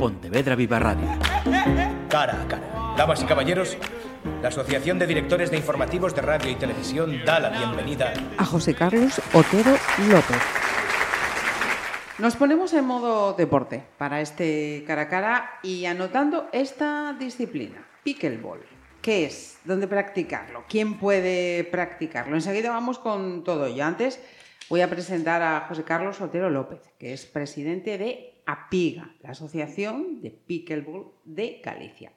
Pontevedra Viva Radio. Cara a cara. Damas y caballeros, la Asociación de Directores de Informativos de Radio y Televisión da la bienvenida a José Carlos Otero López. Nos ponemos en modo deporte para este cara a cara y anotando esta disciplina, pickleball. ¿Qué es? ¿Dónde practicarlo? ¿Quién puede practicarlo? Enseguida vamos con todo ello. Antes voy a presentar a José Carlos Otero López, que es presidente de APIGA, la Asociación de Pickleball de Galicia.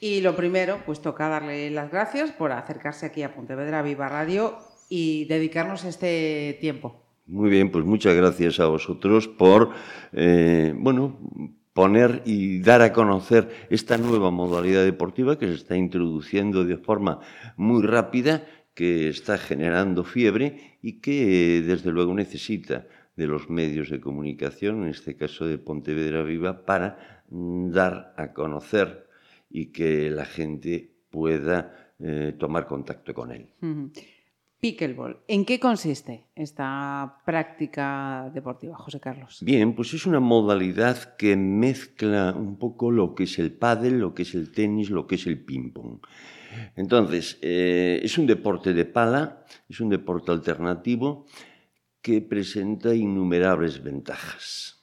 Y lo primero, pues toca darle las gracias por acercarse aquí a Pontevedra Viva Radio y dedicarnos este tiempo. Muy bien, pues muchas gracias a vosotros por, eh, bueno, poner y dar a conocer esta nueva modalidad deportiva que se está introduciendo de forma muy rápida, que está generando fiebre y que desde luego necesita de los medios de comunicación, en este caso de Pontevedra Viva, para dar a conocer y que la gente pueda eh, tomar contacto con él. Pickleball. ¿En qué consiste esta práctica deportiva, José Carlos? Bien, pues es una modalidad que mezcla un poco lo que es el pádel, lo que es el tenis, lo que es el ping-pong. Entonces, eh, es un deporte de pala, es un deporte alternativo que presenta innumerables ventajas.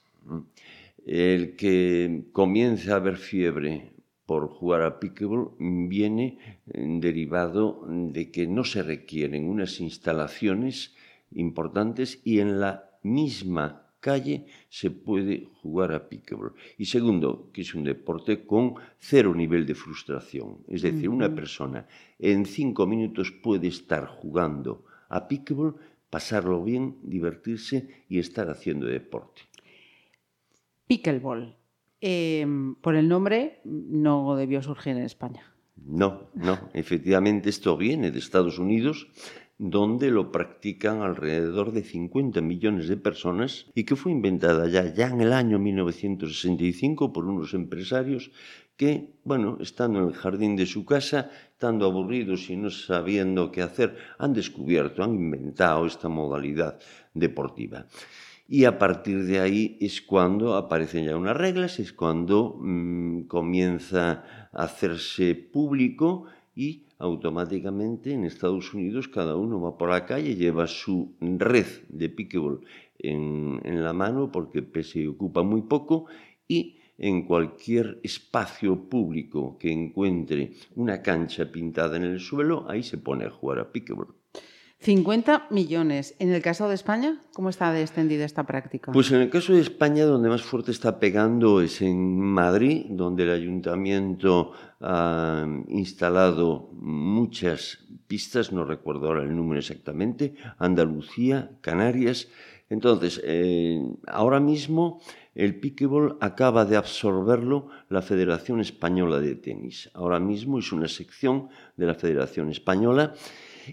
El que comience a haber fiebre por jugar a pickleball viene eh, derivado de que no se requieren unas instalaciones importantes y en la misma calle se puede jugar a pickleball. Y segundo, que es un deporte con cero nivel de frustración. Es decir, una persona en cinco minutos puede estar jugando a pickleball, pasarlo bien, divertirse y estar haciendo deporte. Pickleball eh, por el nombre no debió surgir en España. No, no, efectivamente esto viene de Estados Unidos, donde lo practican alrededor de 50 millones de personas y que fue inventada ya, ya en el año 1965 por unos empresarios que, bueno, estando en el jardín de su casa, estando aburridos y no sabiendo qué hacer, han descubierto, han inventado esta modalidad deportiva. Y a partir de ahí es cuando aparecen ya unas reglas, es cuando mmm, comienza a hacerse público y automáticamente en Estados Unidos cada uno va por la calle, lleva su red de pickleball en, en la mano porque pese ocupa muy poco y en cualquier espacio público que encuentre una cancha pintada en el suelo, ahí se pone a jugar a pickleball. 50 millones. En el caso de España, ¿cómo está extendida esta práctica? Pues en el caso de España, donde más fuerte está pegando es en Madrid, donde el ayuntamiento ha instalado muchas pistas, no recuerdo ahora el número exactamente, Andalucía, Canarias. Entonces, eh, ahora mismo el pickleball acaba de absorberlo la Federación Española de Tenis. Ahora mismo es una sección de la Federación Española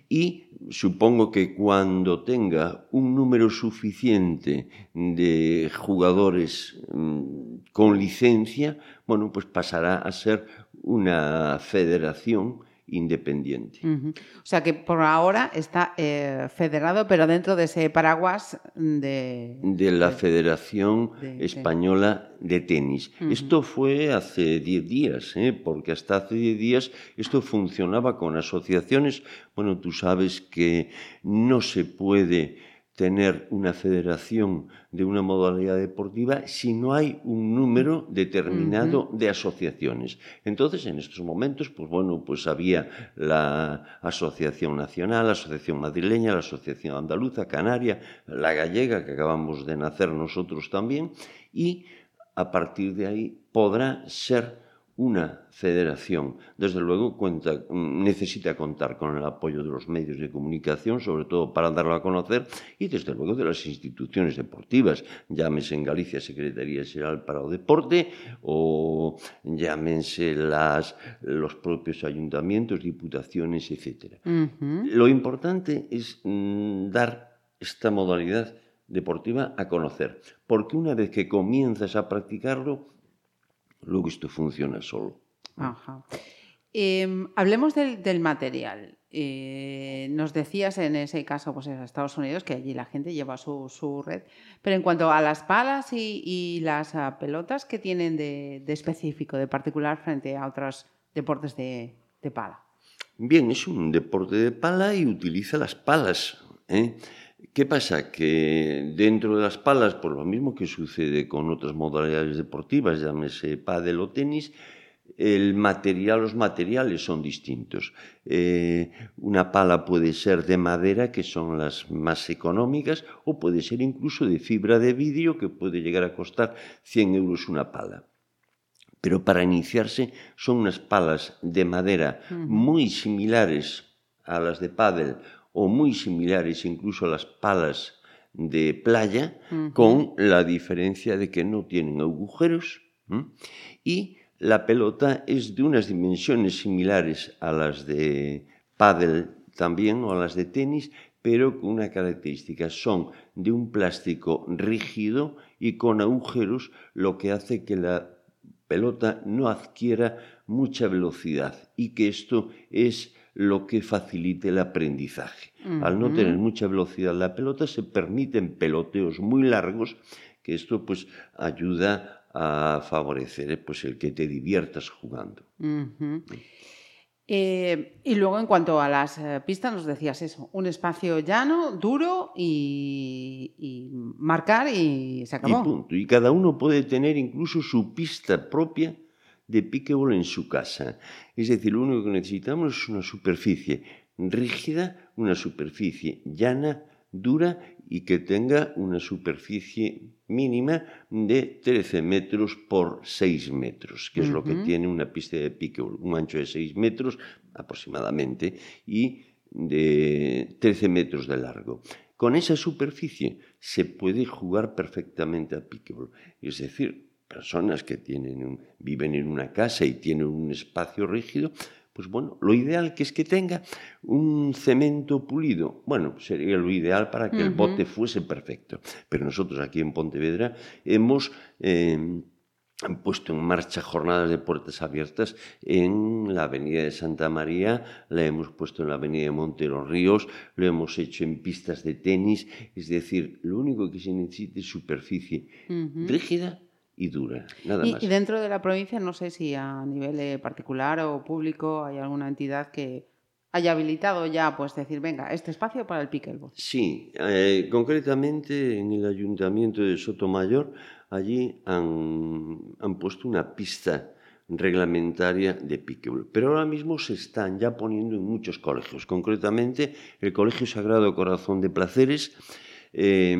y supongo que cuando tenga un número suficiente de jugadores mmm, con licencia, bueno, pues pasará a ser una federación independiente. Uh -huh. O sea que por ahora está eh, federado, pero dentro de ese paraguas de... De la de, Federación de, Española de Tenis. Uh -huh. Esto fue hace 10 días, ¿eh? porque hasta hace 10 días esto funcionaba con asociaciones. Bueno, tú sabes que no se puede tener una federación de una modalidad deportiva si no hay un número determinado uh -huh. de asociaciones. Entonces, en estos momentos, pues bueno, pues había la Asociación Nacional, la Asociación Madrileña, la Asociación Andaluza, Canaria, la Gallega, que acabamos de nacer nosotros también, y a partir de ahí podrá ser una federación. Desde luego cuenta, necesita contar con el apoyo de los medios de comunicación, sobre todo para darlo a conocer, y desde luego de las instituciones deportivas, llámese en Galicia Secretaría General para o Deporte, o llámense las, los propios ayuntamientos, diputaciones, etc. Uh -huh. Lo importante es mm, dar esta modalidad deportiva a conocer, porque una vez que comienzas a practicarlo, luego esto funciona solo. Ajá. Eh, hablemos del, del material. eh, nos decías en ese caso, pues en Estados Unidos, que allí la gente lleva su, su red. Pero en cuanto a las palas y, y las uh, pelotas, ¿qué tienen de, de, específico, de particular frente a otros deportes de, de, pala? Bien, es un deporte de pala y utiliza las palas. ¿eh? ¿Qué pasa? Que dentro de las palas, por lo mismo que sucede con otras modalidades deportivas, llámese pádel o tenis, el material, los materiales son distintos. Eh, una pala puede ser de madera, que son las más económicas, o puede ser incluso de fibra de vidrio, que puede llegar a costar 100 euros una pala. Pero para iniciarse son unas palas de madera muy similares a las de pádel o muy similares incluso a las palas de playa, uh -huh. con la diferencia de que no tienen agujeros y la pelota es de unas dimensiones similares a las de pádel también o a las de tenis, pero con una característica. Son de un plástico rígido y con agujeros, lo que hace que la pelota no adquiera mucha velocidad y que esto es lo que facilite el aprendizaje. Uh -huh. Al no tener mucha velocidad la pelota se permiten peloteos muy largos que esto pues ayuda a favorecer eh, pues, el que te diviertas jugando. Uh -huh. eh, y luego, en cuanto a las eh, pistas, nos decías eso: un espacio llano, duro y, y, marcar y se acabó. Y punto. Y cada uno puede tener incluso su pista propia de pickleball en su casa. Es decir, lo único que necesitamos es una superficie rígida, una superficie llana, dura y que tenga una superficie mínima de 13 metros por 6 metros, que es uh -huh. lo que tiene una pista de pickleball, un ancho de 6 metros aproximadamente y de 13 metros de largo. Con esa superficie se puede jugar perfectamente a pickleball, es decir, personas que tienen un, viven en una casa y tienen un espacio rígido pues bueno, lo ideal que es que tenga un cemento pulido. Bueno, sería lo ideal para que uh -huh. el bote fuese perfecto. Pero nosotros aquí en Pontevedra hemos eh, puesto en marcha jornadas de puertas abiertas en la Avenida de Santa María, la hemos puesto en la Avenida de Montero Ríos, lo hemos hecho en pistas de tenis. Es decir, lo único que se necesita es superficie uh -huh. rígida y dura, nada y, más. Y dentro de la provincia, no sé si a nivel eh, particular o público hay alguna entidad que haya habilitado ya, pues decir, venga, este espacio para el pickleball. Sí, eh, concretamente en el ayuntamiento de Sotomayor, allí han, han puesto una pista reglamentaria de pickleball. Pero ahora mismo se están ya poniendo en muchos colegios, concretamente el Colegio Sagrado Corazón de Placeres, eh,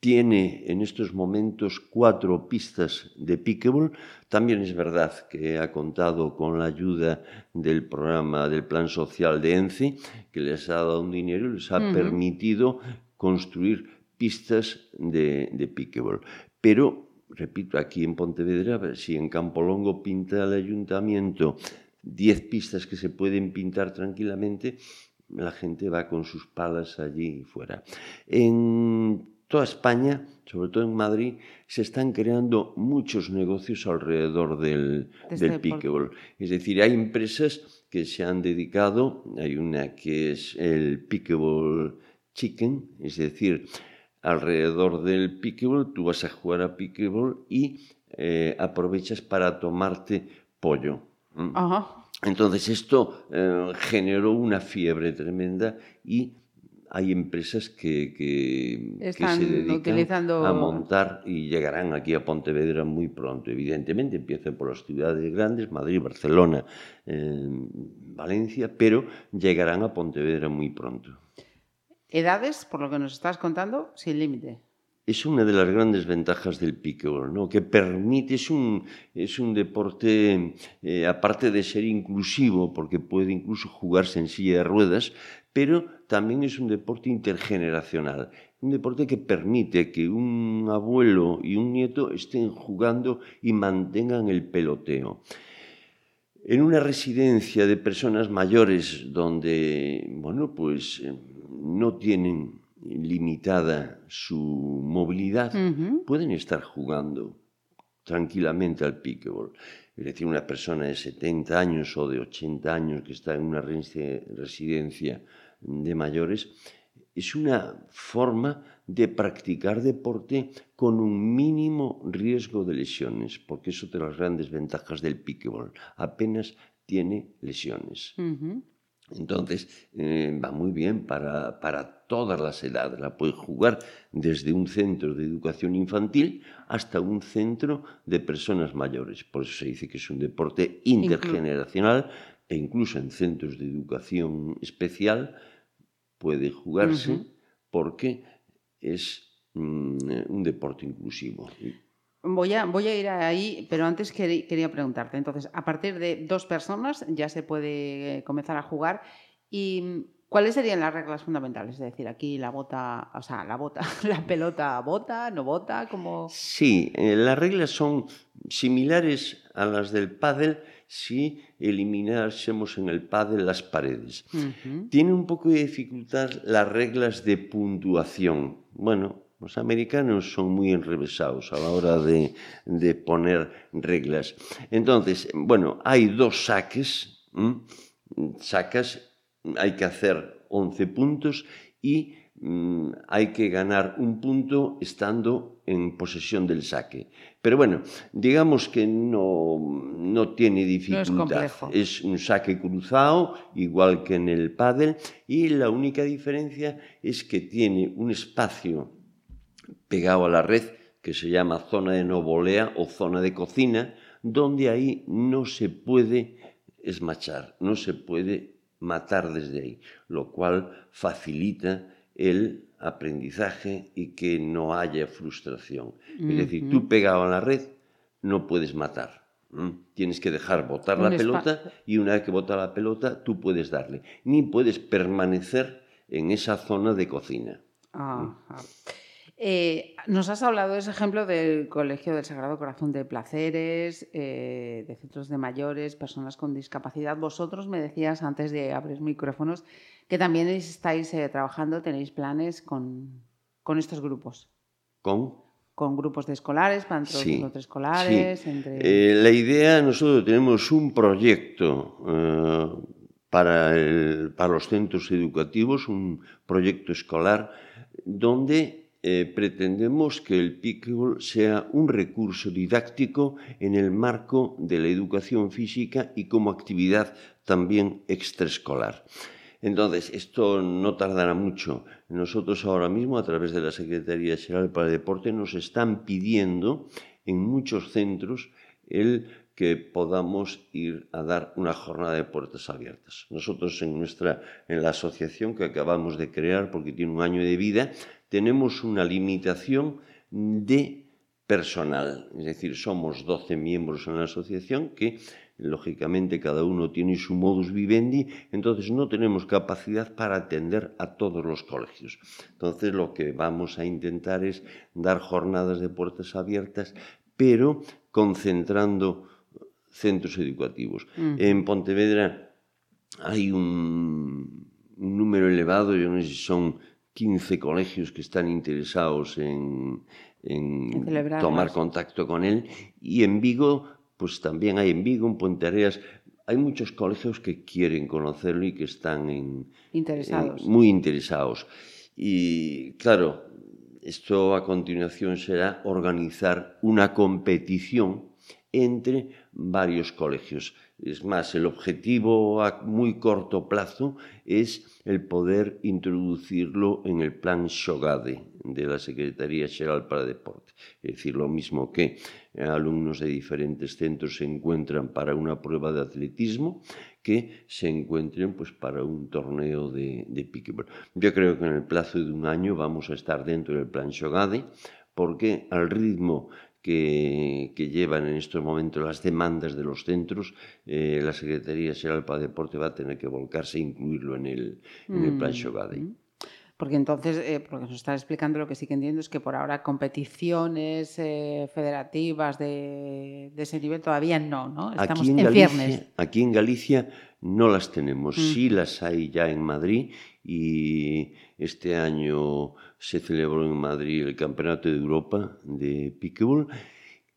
tiene en estos momentos cuatro pistas de pickleball. También es verdad que ha contado con la ayuda del programa del Plan Social de ENCE, que les ha dado un dinero y les ha uh -huh. permitido construir pistas de, de pickleball. Pero, repito, aquí en Pontevedra, si en Campolongo pinta el ayuntamiento 10 pistas que se pueden pintar tranquilamente, la gente va con sus palas allí fuera. En toda España, sobre todo en Madrid, se están creando muchos negocios alrededor del, del pickleball. Es decir, hay empresas que se han dedicado, hay una que es el pickleball chicken, es decir, alrededor del pickleball tú vas a jugar a pickleball y eh, aprovechas para tomarte pollo. Ajá. Entonces esto eh, generó una fiebre tremenda y hay empresas que, que, que se dedican utilizando... a montar y llegarán aquí a Pontevedra muy pronto. Evidentemente empiezan por las ciudades grandes, Madrid, Barcelona, eh, Valencia, pero llegarán a Pontevedra muy pronto. Edades, por lo que nos estás contando, sin límite. Es una de las grandes ventajas del pickleball, ¿no? que permite, es un, es un deporte, eh, aparte de ser inclusivo, porque puede incluso jugarse en silla de ruedas, pero también es un deporte intergeneracional, un deporte que permite que un abuelo y un nieto estén jugando y mantengan el peloteo. En una residencia de personas mayores donde, bueno, pues eh, no tienen limitada su movilidad, uh -huh. pueden estar jugando tranquilamente al pickleball. Es decir, una persona de 70 años o de 80 años que está en una residencia de mayores, es una forma de practicar deporte con un mínimo riesgo de lesiones, porque eso es de las grandes ventajas del pickleball. Apenas tiene lesiones. Entonces, eh, va muy bien para, para, todas las edades. La puedes jugar desde un centro de educación infantil hasta un centro de personas mayores. Por eso se dice que es un deporte intergeneracional e incluso en centros de educación especial puede jugarse uh -huh. porque es mm, un deporte inclusivo. Voy a, voy a ir ahí, pero antes quería preguntarte. Entonces, a partir de dos personas ya se puede comenzar a jugar. ¿Y cuáles serían las reglas fundamentales? Es decir, aquí la bota, o sea, la bota, la pelota bota, no bota, como. Sí, eh, las reglas son similares a las del pádel si eliminásemos en el pádel las paredes. Uh -huh. Tiene un poco de dificultad las reglas de puntuación. Bueno, los americanos son muy enrevesados a la hora de, de poner reglas. Entonces, bueno, hay dos saques. Sacas, hay que hacer 11 puntos y mmm, hay que ganar un punto estando en posesión del saque. Pero bueno, digamos que no, no tiene dificultad. No es, es, un saque cruzado, igual que en el pádel, y la única diferencia es que tiene un espacio pegado a la red que se llama zona de no volea o zona de cocina, donde ahí no se puede esmachar, no se puede matar desde ahí, lo cual facilita el aprendizaje y que no haya frustración. -huh. Es decir, tú pegado a la red no puedes matar. ¿Mm? Tienes que dejar botar Un la pelota y una vez que bota la pelota tú puedes darle. Ni puedes permanecer en esa zona de cocina. Ah, ¿Mm? Eh, nos has hablado de ese ejemplo del Colegio del Sagrado Corazón de Placeres, eh, de centros de mayores, personas con discapacidad. Vosotros me decías antes de abrir micrófonos que también estáis eh, trabajando, tenéis planes con, con, estos grupos. ¿Con? Con grupos de escolares, para sí, escolares. Sí. Entre... La idea, nosotros tenemos un proyecto para, el, para los centros educativos, un proyecto escolar, donde eh, pretendemos que el pickleball sea un recurso didáctico en el marco de la educación física y como actividad también extraescolar. Entonces, esto no tardará mucho. Nosotros ahora mismo, a través de la Secretaría General para el Deporte, nos están pidiendo en muchos centros el que podamos ir a dar una jornada de puertas abiertas. Nosotros en nuestra en la asociación que acabamos de crear porque tiene un año de vida, tenemos una limitación de personal, es decir, somos 12 miembros en la asociación que lógicamente cada uno tiene su modus vivendi, entonces no tenemos capacidad para atender a todos los colegios. Entonces lo que vamos a intentar es dar jornadas de puertas abiertas, pero concentrando centros educativos. Mm. En Pontevedra hay un, un número elevado, yo no sé si son 15 colegios que están interesados en, en, en tomar contacto con él. Y en Vigo, pues también hay en Vigo, en Puente Areas, hay muchos colegios que quieren conocerlo y que están en, interesados. En, muy interesados. Y claro, esto a continuación será organizar una competición entre varios colegios. Es más, el objetivo a muy corto plazo es el poder introducirlo en el plan Xogade de la Secretaría Xeral para Deporte. Es decir, lo mismo que alumnos de diferentes centros se encuentran para una prueba de atletismo, que se encuentren pues, para un torneo de, de pickleball. Yo creo que en el plazo de un año vamos a estar dentro del plan Xogade, porque al ritmo que, que, llevan en estos momentos las demandas de los centros, eh, la Secretaría General para Deporte va a tener que volcarse e incluirlo en el, en el plan Xogade. Mm. Porque entonces, eh, porque nos está explicando lo que sí que entiendo es que por ahora competiciones eh, federativas de, de, ese nivel todavía no, ¿no? Estamos aquí en, en viernes. Aquí en Galicia no las tenemos, mm. sí las hay ya en Madrid y este año se celebró en Madrid el Campeonato de Europa de Pickleball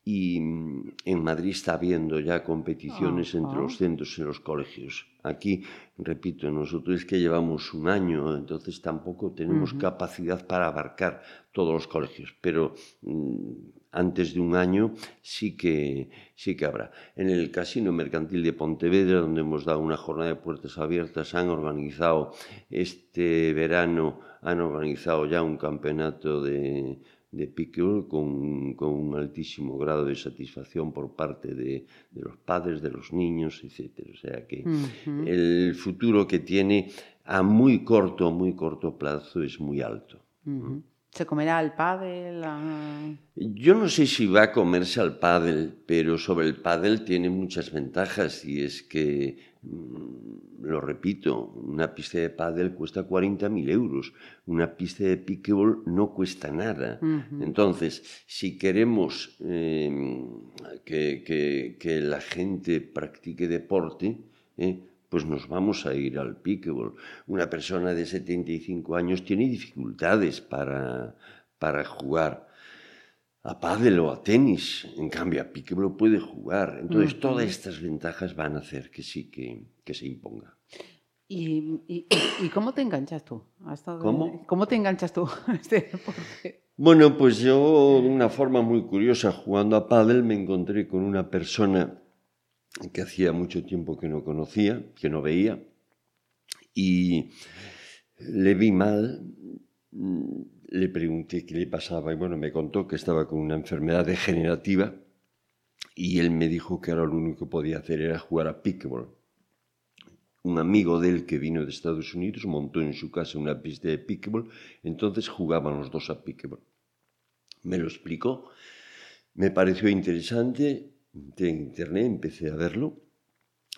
y mm, en Madrid está habiendo ya competiciones entre los centros y los colegios. Aquí, repito, nosotros es que llevamos un año, entonces tampoco tenemos capacidad para abarcar todos los colegios, pero mm, antes de un año sí que, sí que habrá. En el Casino Mercantil de Pontevedra, donde hemos dado una jornada de puertas abiertas, han organizado este verano, han organizado ya un campeonato de, de con, con, un altísimo grado de satisfacción por parte de, de los padres, de los niños, etc. O sea que uh -huh. el futuro que tiene a muy corto, muy corto plazo es muy alto. Uh -huh. ¿Se comerá el pádel? A... Yo no sé si va a comerse al pádel, pero sobre el pádel tiene muchas ventajas y es que, mm, lo repito, una pista de pádel cuesta 40.000 euros, una pista de pickleball no cuesta nada. Uh -huh. Entonces, si queremos eh, que, que, que, la gente practique deporte, eh, pues nos vamos a ir al pickleball. Una persona de 75 años tiene dificultades para, para jugar a pádel o a tenis, en cambio a pickleball puede jugar. Entonces, todas estas ventajas van a hacer que sí que, que se imponga. ¿Y, y, y cómo te enganchas tú? De, ¿Cómo? ¿Cómo te enganchas tú a este deporte? Bueno, pues yo, de una forma muy curiosa, jugando a pádel, me encontré con una persona que hacía mucho tiempo que no conocía, que no veía, y le vi mal, mm, le pregunté qué le pasaba y bueno, me contó que estaba con una enfermedad degenerativa y él me dijo que ahora lo único que podía hacer era jugar a pickleball. Un amigo de él que vino de Estados Unidos montó en su casa una pista de pickleball, entonces jugaban los dos a pickleball. Me lo explicó, me pareció interesante, de internet, empecé a verlo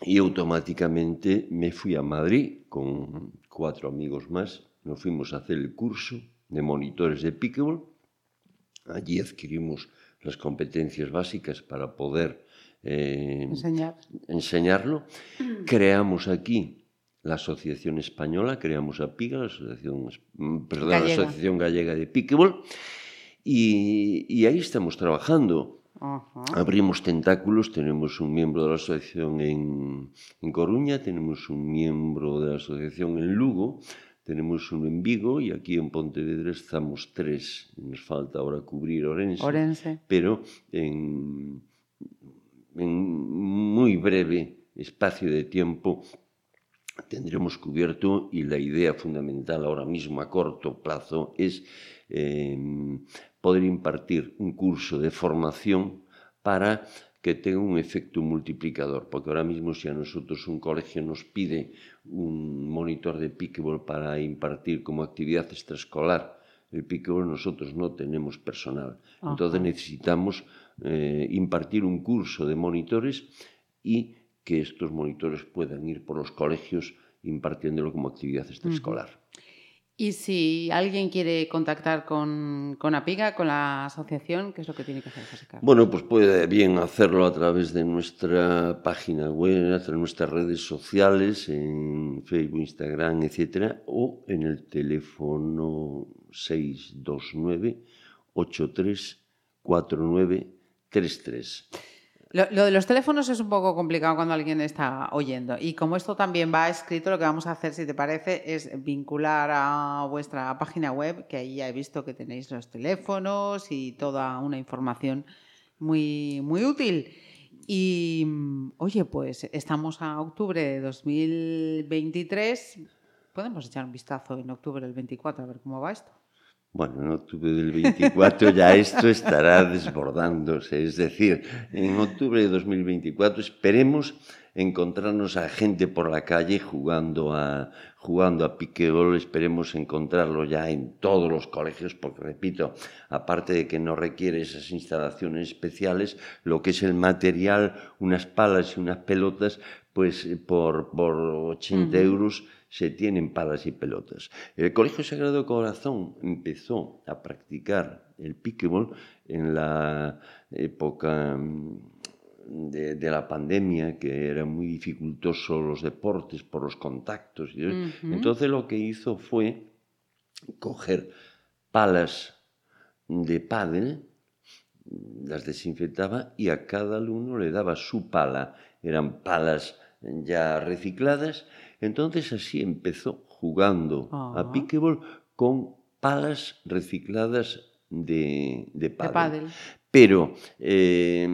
y automáticamente me fui a Madrid con cuatro amigos más. Nos fuimos a hacer el curso de monitores de pickleball. Allí adquirimos las competencias básicas para poder eh, Enseñar. enseñarlo. Creamos aquí la Asociación Española, creamos a PIGA, la Asociación, perdón, la Asociación Gallega de Pickleball, y, y ahí estamos trabajando. Uh -huh. Abrimos tentáculos, tenemos un miembro de la asociación en, en, Coruña, tenemos un miembro de la asociación en Lugo, tenemos uno en Vigo y aquí en Pontevedra estamos tres. Nos falta ahora cubrir Orense, Orense. pero en, en muy breve espacio de tiempo tendremos cubierto y la idea fundamental ahora mismo a corto plazo es eh, poder impartir un curso de formación para que tenga un efecto multiplicador, porque ahora mismo si a nosotros un colegio nos pide un monitor de pickleball para impartir como actividad extraescolar el pickleball, nosotros no tenemos personal. Ajá. Entonces necesitamos eh, impartir un curso de monitores y que estos monitores puedan ir por los colegios impartiéndolo como actividad extraescolar. Uh -huh. Y si alguien quiere contactar con, con, APIGA, con la asociación, ¿qué es lo que tiene que hacer? Bueno, pues puede bien hacerlo a través de nuestra página web, a través de nuestras redes sociales, en Facebook, Instagram, etcétera, o en el teléfono 629 834933. Lo, de los teléfonos es un poco complicado cuando alguien está oyendo. Y como esto también va escrito, lo que vamos a hacer, si te parece, es vincular a vuestra página web, que ahí ya he visto que tenéis los teléfonos y toda una información muy, muy útil. Y, oye, pues estamos a octubre de 2023. Podemos echar un vistazo en octubre del 24 a ver cómo va esto. Bueno, en octubre del 24 ya esto estará desbordándose. Es decir, en octubre de 2024 esperemos encontrarnos a gente por la calle jugando a, jugando a piquebol. Esperemos encontrarlo ya en todos los colegios, porque repito, aparte de que no requiere esas instalaciones especiales, lo que es el material, unas palas y unas pelotas, pues por, por 80 uh -huh. euros se tienen palas y pelotas. El Colegio Sagrado Corazón empezó a practicar el pickleball en la época mm, de, de, la pandemia, que era muy dificultoso los deportes por los contactos. Uh -huh. Entonces lo que hizo fue coger palas de pádel, las desinfectaba y a cada alumno le daba su pala. Eran palas ya recicladas. Entonces así empezó jugando a ah. piquebol con palas recicladas de, de pádel. Pero eh,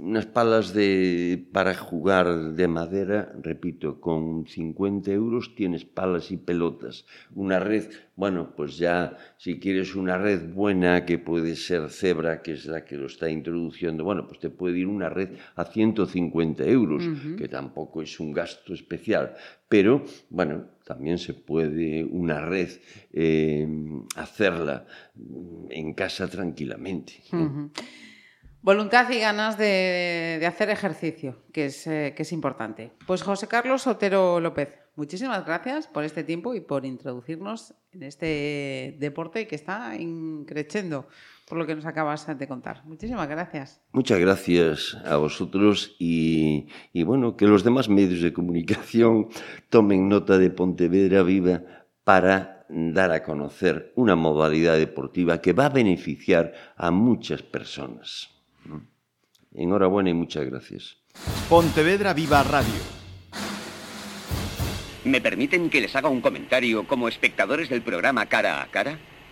unas palas de, para jugar de madera, repito, con 50 euros tienes palas y pelotas. Una red, bueno, pues ya si quieres una red buena que puede ser cebra, que es la que lo está introduciendo, bueno, pues te puede ir una red a 150 euros, que tampoco es un gasto especial. Pero, bueno, también se puede una red eh, hacerla en casa tranquilamente. Voluntad y ganas de, hacer ejercicio, que es, eh, que es importante. Pues José Carlos Sotero López, muchísimas gracias por este tiempo y por introducirnos en este deporte que está increciendo por lo que nos acabas de contar. Muchísimas gracias. Muchas gracias a vosotros y, y bueno, que los demás medios de comunicación tomen nota de Pontevedra Viva para dar a conocer una modalidad deportiva que va a beneficiar a muchas personas. Enhorabuena y muchas gracias. Pontevedra Viva Radio. ¿Me permiten que les haga un comentario como espectadores del programa Cara a Cara?